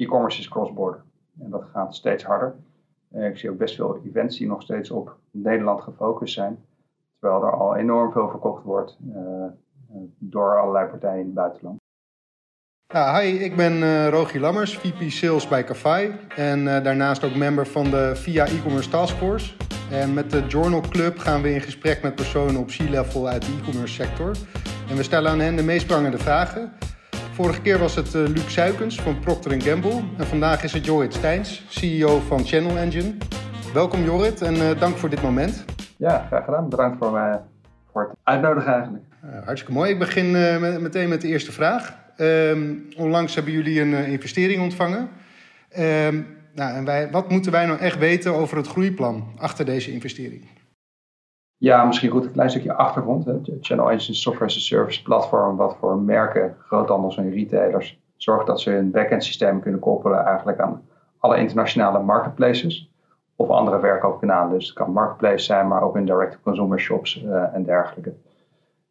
e-commerce is cross-border. En dat gaat steeds harder. ik zie ook best veel events die nog steeds op Nederland gefocust zijn. Terwijl er al enorm veel verkocht wordt door allerlei partijen in het buitenland. Ja, hi, ik ben uh, Rogier Lammers, VP Sales bij Kafai. En daarnaast ook member van de VIA e-commerce taskforce. En met de Journal Club gaan we in gesprek met personen op C-level uit de e-commerce sector. En we stellen aan hen de meest prangende vragen. Vorige keer was het uh, Luc Suikens van Procter Gamble. En vandaag is het Jorrit Steins, CEO van Channel Engine. Welkom Jorrit en dank voor dit moment. Ja, graag gedaan. Bedankt voor, mij, voor het uitnodigen eigenlijk. hartstikke mooi. Ik begin meteen met de eerste vraag. Um, onlangs hebben jullie een investering ontvangen. Um, nou, en wij, wat moeten wij nou echt weten over het groeiplan achter deze investering? Ja, misschien goed een klein stukje achtergrond. Hè. Channel Engine software as a service platform wat voor merken, groothandels en retailers zorgt dat ze hun backend systeem kunnen koppelen eigenlijk aan alle internationale marketplaces of andere verkoopkanalen. Dus het kan marketplace zijn, maar ook in direct-to-consumer shops uh, en dergelijke.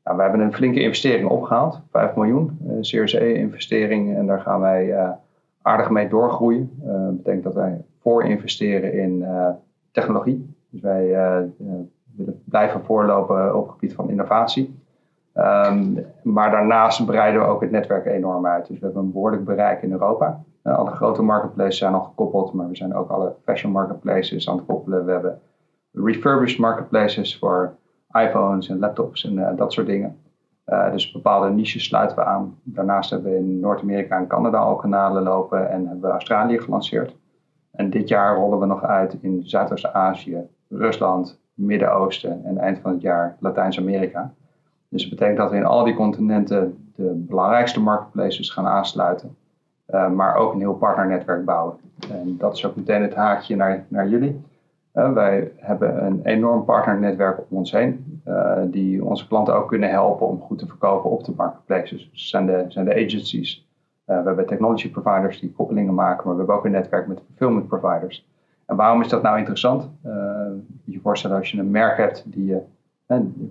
Nou, we hebben een flinke investering opgehaald, 5 miljoen, uh, Series A-investering. En daar gaan wij uh, aardig mee doorgroeien. Dat betekent dat wij voor investeren in technologie. Dus wij willen blijven voorlopen op het gebied van innovatie. Um, maar daarnaast breiden we ook het netwerk enorm uit. Dus we hebben een behoorlijk bereik in Europa. alle grote marketplaces zijn al gekoppeld, maar we zijn ook alle fashion marketplaces aan het koppelen. We hebben refurbished marketplaces voor iPhones en laptops en uh, dat soort dingen. Uh, dus bepaalde niches sluiten we aan. Daarnaast hebben we in Noord-Amerika en Canada al kanalen lopen en hebben we Australië gelanceerd. En dit jaar rollen we nog uit in Zuidoost-Azië, Rusland, Midden-Oosten en eind van het jaar Latijns-Amerika. Dus dat betekent dat we in al die continenten de belangrijkste marketplaces gaan aansluiten. Uh, maar ook een heel partnernetwerk bouwen. En dat is ook meteen het haakje naar, naar jullie. Uh, wij hebben een enorm partnernetwerk om ons heen, uh, die onze klanten ook kunnen helpen om goed te verkopen op de marketplaces. Dus zijn de, zijn de agencies. We hebben technology providers die koppelingen maken, maar we hebben ook een netwerk met fulfillment providers. En waarom is dat nou interessant? je je voorstellen als je een merk hebt die je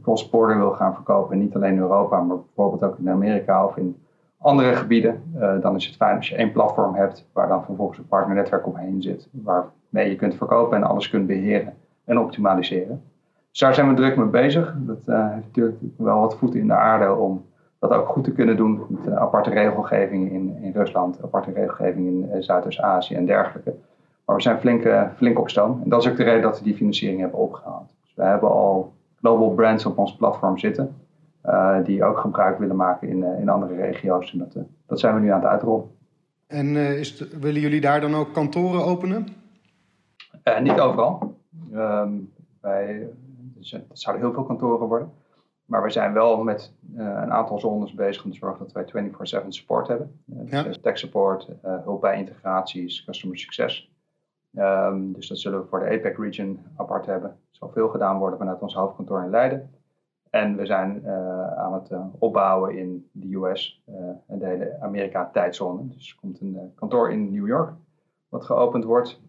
cross-border wil gaan verkopen, niet alleen in Europa, maar bijvoorbeeld ook in Amerika of in andere gebieden, dan is het fijn als je één platform hebt waar dan vervolgens een partnernetwerk omheen zit, waar mee je kunt verkopen en alles kunt beheren en optimaliseren. Dus daar zijn we druk mee bezig. Dat uh, heeft natuurlijk wel wat voeten in de aarde om dat ook goed te kunnen doen met aparte regelgeving in, in Rusland, aparte regelgeving in Zuidoost-Azië en dergelijke. Maar we zijn flink, flink op stoom. En dat is ook de reden dat we die financiering hebben opgehaald. Dus we hebben al global brands op ons platform zitten, die ook gebruik willen maken in, in andere regio's. En dat, dat zijn we nu aan het uitrollen. En is willen jullie daar dan ook kantoren openen? Uh, niet overal. Um, wij, dus, het zouden heel veel kantoren worden. Maar we zijn wel met uh, een aantal zones bezig om te zorgen dat wij 24-7 support hebben. Uh, ja. dus tech support, hulp bij integraties, customer succes. Um, dus dat zullen we voor de APEC region apart hebben. Er zal veel gedaan worden vanuit ons hoofdkantoor in Leiden. En we zijn aan het opbouwen in de US en de hele Amerika-tijdzone. Dus er komt een kantoor in New York wat geopend wordt.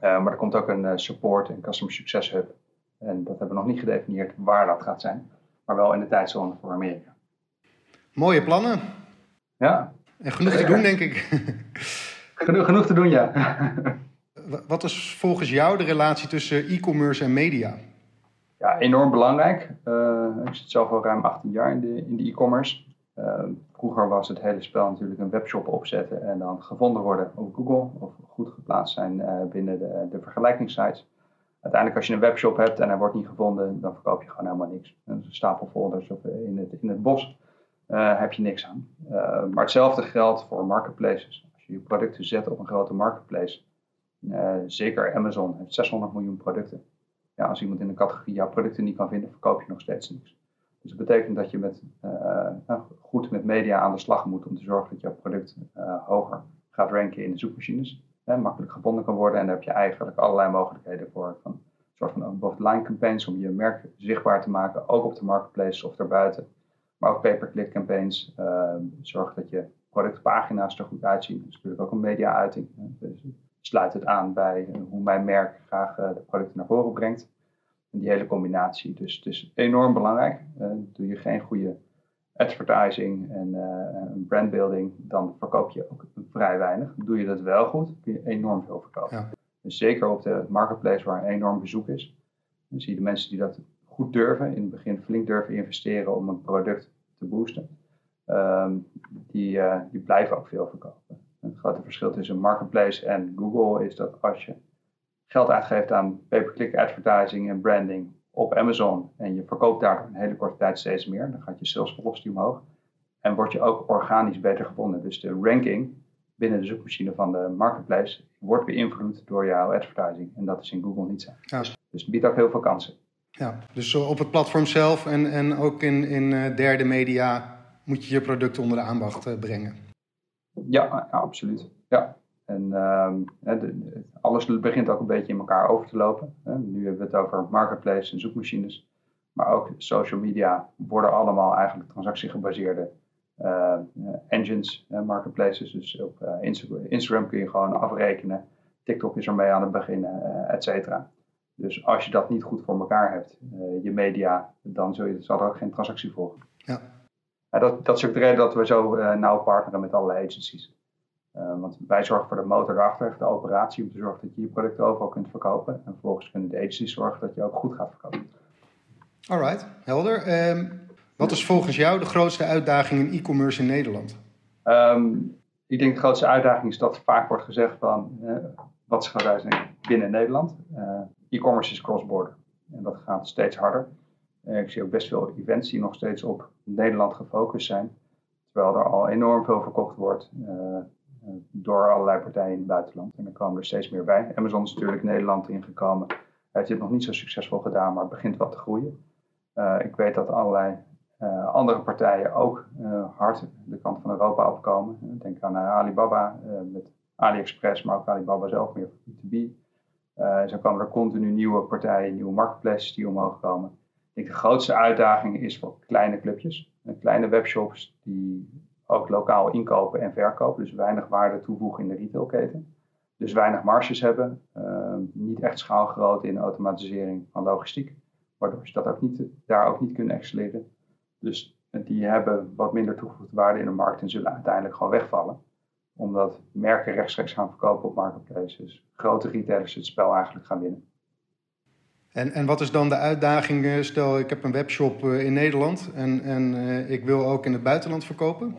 Maar er komt ook een support en customer success hub. En dat hebben we nog niet gedefinieerd waar dat gaat zijn. Maar wel in de tijdzone voor Amerika. Mooie plannen. Ja. En genoeg te doen, denk ik. genoeg, genoeg te doen, ja. Wat is volgens jou de relatie tussen e-commerce en media? Ja, enorm belangrijk. Uh, ik zit zelf al ruim 18 jaar in de, in de e-commerce. Ehm, vroeger was het hele spel natuurlijk een webshop opzetten en dan gevonden worden op Google of goed geplaatst zijn uh, binnen de, de vergelijkingssites. Uiteindelijk als je een webshop hebt en hij wordt niet gevonden, dan verkoop je gewoon helemaal niks. Een stapel folders in het, in het bos heb je niks aan. Maar hetzelfde geldt voor marketplaces. Als je je producten zet op een grote marketplace, zeker Amazon heeft 600 miljoen producten. Ja, als iemand in een categorie jouw producten niet kan vinden, verkoop je nog steeds niks. Dus dat betekent dat je met, uh, nou, goed met media aan de slag moet om te zorgen dat jouw product uh, hoger gaat ranken in de zoekmachines. Hè, makkelijk gevonden kan worden. En daar heb je eigenlijk allerlei mogelijkheden voor. Van, een soort van above-line campaigns om je merk zichtbaar te maken, ook op de marketplace of daarbuiten. Maar ook pay-per-click campaigns. Zorg dat je productpagina's er goed uitzien. Dat is natuurlijk ook een media-uiting. Dus sluit het aan bij hoe mijn merk graag de producten naar voren brengt die hele combinatie. Dus het is enorm belangrijk. Uh, doe je geen goede advertising en uh, brandbuilding, dan verkoop je ook vrij weinig. Doe je dat wel goed, kun je enorm veel verkopen. Ja. Dus zeker op de marketplace waar een enorm bezoek is, dan zie je de mensen die dat goed durven, in het begin flink durven investeren om een product te boosten, ehm, die, uh, die blijven ook veel verkopen. Het grote verschil tussen marketplace en Google is dat als je geld uitgeeft aan pay-per-click advertising en branding op Amazon en je verkoopt daar een hele korte tijd steeds meer, dan gaat je sales velocity omhoog en word je ook organisch beter gevonden. Dus de ranking binnen de zoekmachine van de marketplace wordt beïnvloed door jouw advertising en dat is in Google niet zo. Ja. Dus het biedt ook heel veel kansen. Ja, dus op het platform zelf en, en ook in, in eh, derde media moet je je product onder de aandacht eh, brengen. Ja, absoluut. Ja. En uh, alles begint ook een beetje in elkaar over te lopen. Nu hebben we het over marketplace en zoekmachines. Maar ook social media worden allemaal eigenlijk transactiegebaseerde uh, engines, marketplaces. Dus op Instagram, Instagram, kun je gewoon afrekenen. TikTok is ermee aan het beginnen, et cetera. Dus als je dat niet goed voor elkaar hebt, je media, dan zul je, zal er ook geen transactie volgen. Ja. Dat, dat is ook de reden dat we zo nauw partneren met allerlei agencies. Uh, want wij zorgen voor de motor erachter, de operatie, om te zorgen dat je je producten overal kunt verkopen. En vervolgens kunnen de agencies zorgen dat je ook goed gaat verkopen. Alright, helder. Um, wat is volgens jou de grootste uitdaging in e-commerce in Nederland? Um, ik denk de grootste uitdaging is dat vaak wordt gezegd van uh, wat is de uitdaging binnen Nederland? Uh, e-commerce is cross-border en dat gaat steeds harder. ik zie ook best veel events die nog steeds op Nederland gefocust zijn, terwijl er al enorm veel verkocht wordt eh, door allerlei partijen in het buitenland. En er komen er steeds meer bij. Amazon is natuurlijk Nederland ingekomen. Heeft dit nog niet zo succesvol gedaan, maar begint wat te groeien. Uh, ik weet dat allerlei andere partijen ook hard de kant van Europa opkomen. Denk aan Alibaba met AliExpress, maar ook Alibaba zelf meer voor B2B. zo komen er continu nieuwe partijen, nieuwe marketplaces die omhoog komen. De grootste uitdaging is voor kleine clubjes, kleine webshops die ook lokaal inkopen en verkopen. Dus weinig waarde toevoegen in de retailketen. Dus weinig marges hebben. Uh, niet echt schaalgroot in automatisering van logistiek. Waardoor ze dat ook niet, daar ook niet kunnen excelleren. Dus die hebben wat minder toegevoegde waarde in de markt en zullen uiteindelijk gewoon wegvallen. Omdat merken rechtstreeks gaan verkopen op marketplaces. Grote retailers het spel eigenlijk gaan winnen. En, en wat is dan de uitdaging? Eh, stel, ik heb een webshop eh, in Nederland en, en uh, ik wil ook in het buitenland verkopen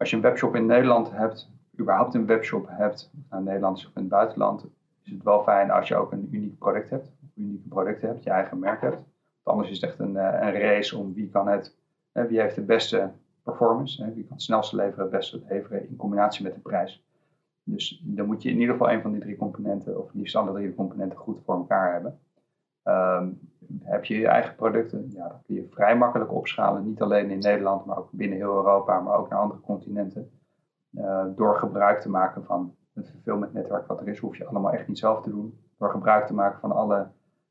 als je een webshop in Nederland hebt, überhaupt een webshop hebt, naar Nederlands of in het buitenland, is het wel fijn als je ook een uniek product hebt. Unieke product hebt, je eigen merk hebt. Want anders is het echt een, eh, een race om wie kan het, wie heeft de beste performance, wie kan het snelste leveren, het beste leveren in combinatie met de prijs. Dus dan moet je in ieder geval een van die drie componenten, of liefst alle drie componenten, goed voor elkaar hebben. Ehm, heb je je eigen producten, ja, dan kun je vrij makkelijk opschalen. Niet alleen in Nederland, maar ook binnen heel Europa, maar ook naar andere continenten. Uh, door gebruik te maken van het fulfillment-netwerk wat er is, hoef je allemaal echt niet zelf te doen. Door gebruik te maken van alle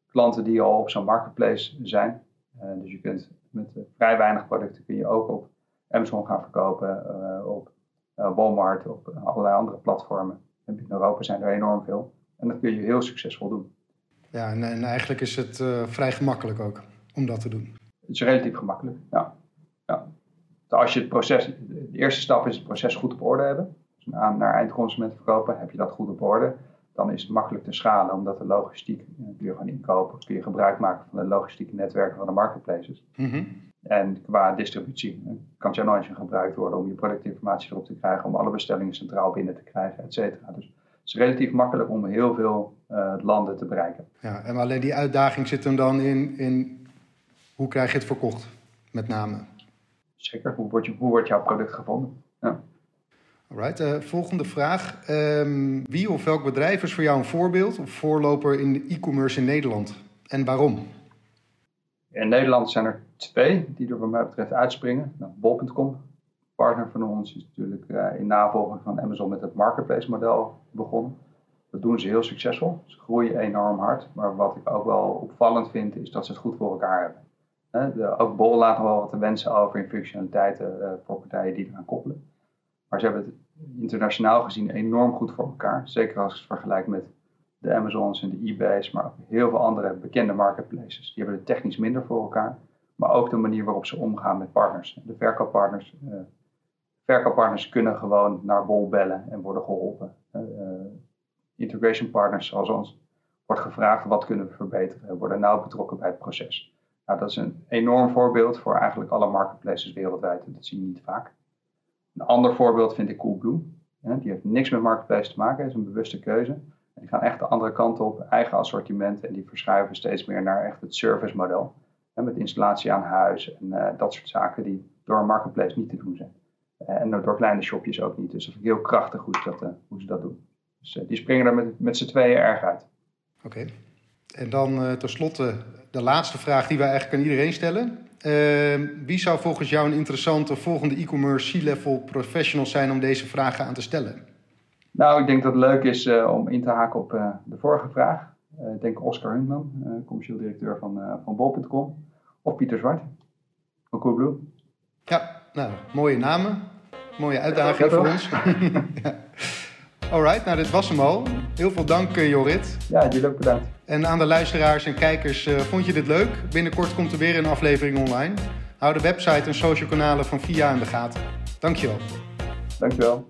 klanten die al op zo'n marketplace zijn. Uh, dus je kunt met uh, vrij weinig producten kun je ook op Amazon gaan verkopen, op Walmart, op allerlei andere platformen. En in Europa zijn er enorm veel. En dat kun je heel succesvol doen. Ja, en, en eigenlijk is het uh, vrij gemakkelijk ook om dat te doen. Het is relatief gemakkelijk, ja. ja. Als je het proces, de eerste stap is het proces goed op orde hebben. Dus naar, naar eindconsument verkopen, heb je dat goed op orde. Dan is het makkelijk te schalen, omdat de logistiek, eh, kun je gewoon inkopen, kun je gebruik maken van de logistieke netwerken van de marketplaces. Mm En qua distributie eh, kan Channel Engine gebruikt worden om je productinformatie erop te krijgen, om alle bestellingen centraal binnen te krijgen, et cetera. Dus is relatief makkelijk om heel veel uh, landen te bereiken. Ja, en alleen die uitdaging zit hem dan in, in hoe krijg je het verkocht, met name? Zeker, hoe wordt, je, hoe wordt jouw product gevonden? Ja. Alright, uh, volgende vraag. Um, wie of welk bedrijf is voor jou een voorbeeld of voorloper in de e-commerce in Nederland? En waarom? In Nederland zijn er twee die er wat mij betreft uitspringen. Nou, Bol.com partner van ons is natuurlijk uh, in navolging van Amazon met het marketplace model begonnen. Dat doen ze heel succesvol. Ze groeien enorm hard. Maar wat ik ook wel opvallend vind, is dat ze het goed voor elkaar hebben. de, ook Bol laat nog wel wat te wensen over in functionaliteiten uh, voor partijen die eraan koppelen. Maar ze hebben het internationaal gezien enorm goed voor elkaar. Zeker als je het vergelijkt met de Amazons en de eBay's, maar ook heel veel andere bekende marketplaces. Die hebben het technisch minder voor elkaar. maar ook de manier waarop ze omgaan met partners. De verkooppartners, uh, verkooppartners kunnen gewoon naar Bol bellen en worden geholpen. Uh, integration partners zoals ons wordt gevraagd wat kunnen we verbeteren. We worden nauw betrokken bij het proces. Nou, dat is een enorm voorbeeld voor eigenlijk alle marketplaces wereldwijd. Dat zie je niet vaak. Een ander voorbeeld vind ik Coolblue. die heeft niks met marketplace te maken, is een bewuste keuze. En die gaan echt de andere kant op, eigen assortiment. En die verschuiven steeds meer naar echt het service model. met installatie aan huis en uh, dat soort zaken die door een marketplace niet te doen zijn. Uh, en door kleine shopjes ook niet. Dus dat vind ik heel krachtig hoe ze dat, uh, hoe ze dat doen. Dus die springen er met, met z'n tweeën erg uit. Oké. En dan tenslotte de laatste vraag die wij eigenlijk aan iedereen stellen. Ehm, wie zou volgens jou een interessante volgende e-commerce C-level professional zijn om deze vragen aan te stellen? Nou, ik denk dat het leuk is uh, om in te haken op uh, de vorige vraag. Ik denk Oscar Huntman, commercieel directeur van, van Bol.com. Of Pieter Zwart van Coolblue. Ja, nou, mooie namen. Mooie uitdaging voor ons. ja. Alright, nou dit was hem al. Heel veel dank Jorrit. Ja, jullie ook bedankt. En aan de luisteraars en kijkers, uh, vond je dit leuk? Binnenkort komt er weer een aflevering online. Hou de website en social kanalen van VIA in de gaten. Dankjewel. Dankjewel.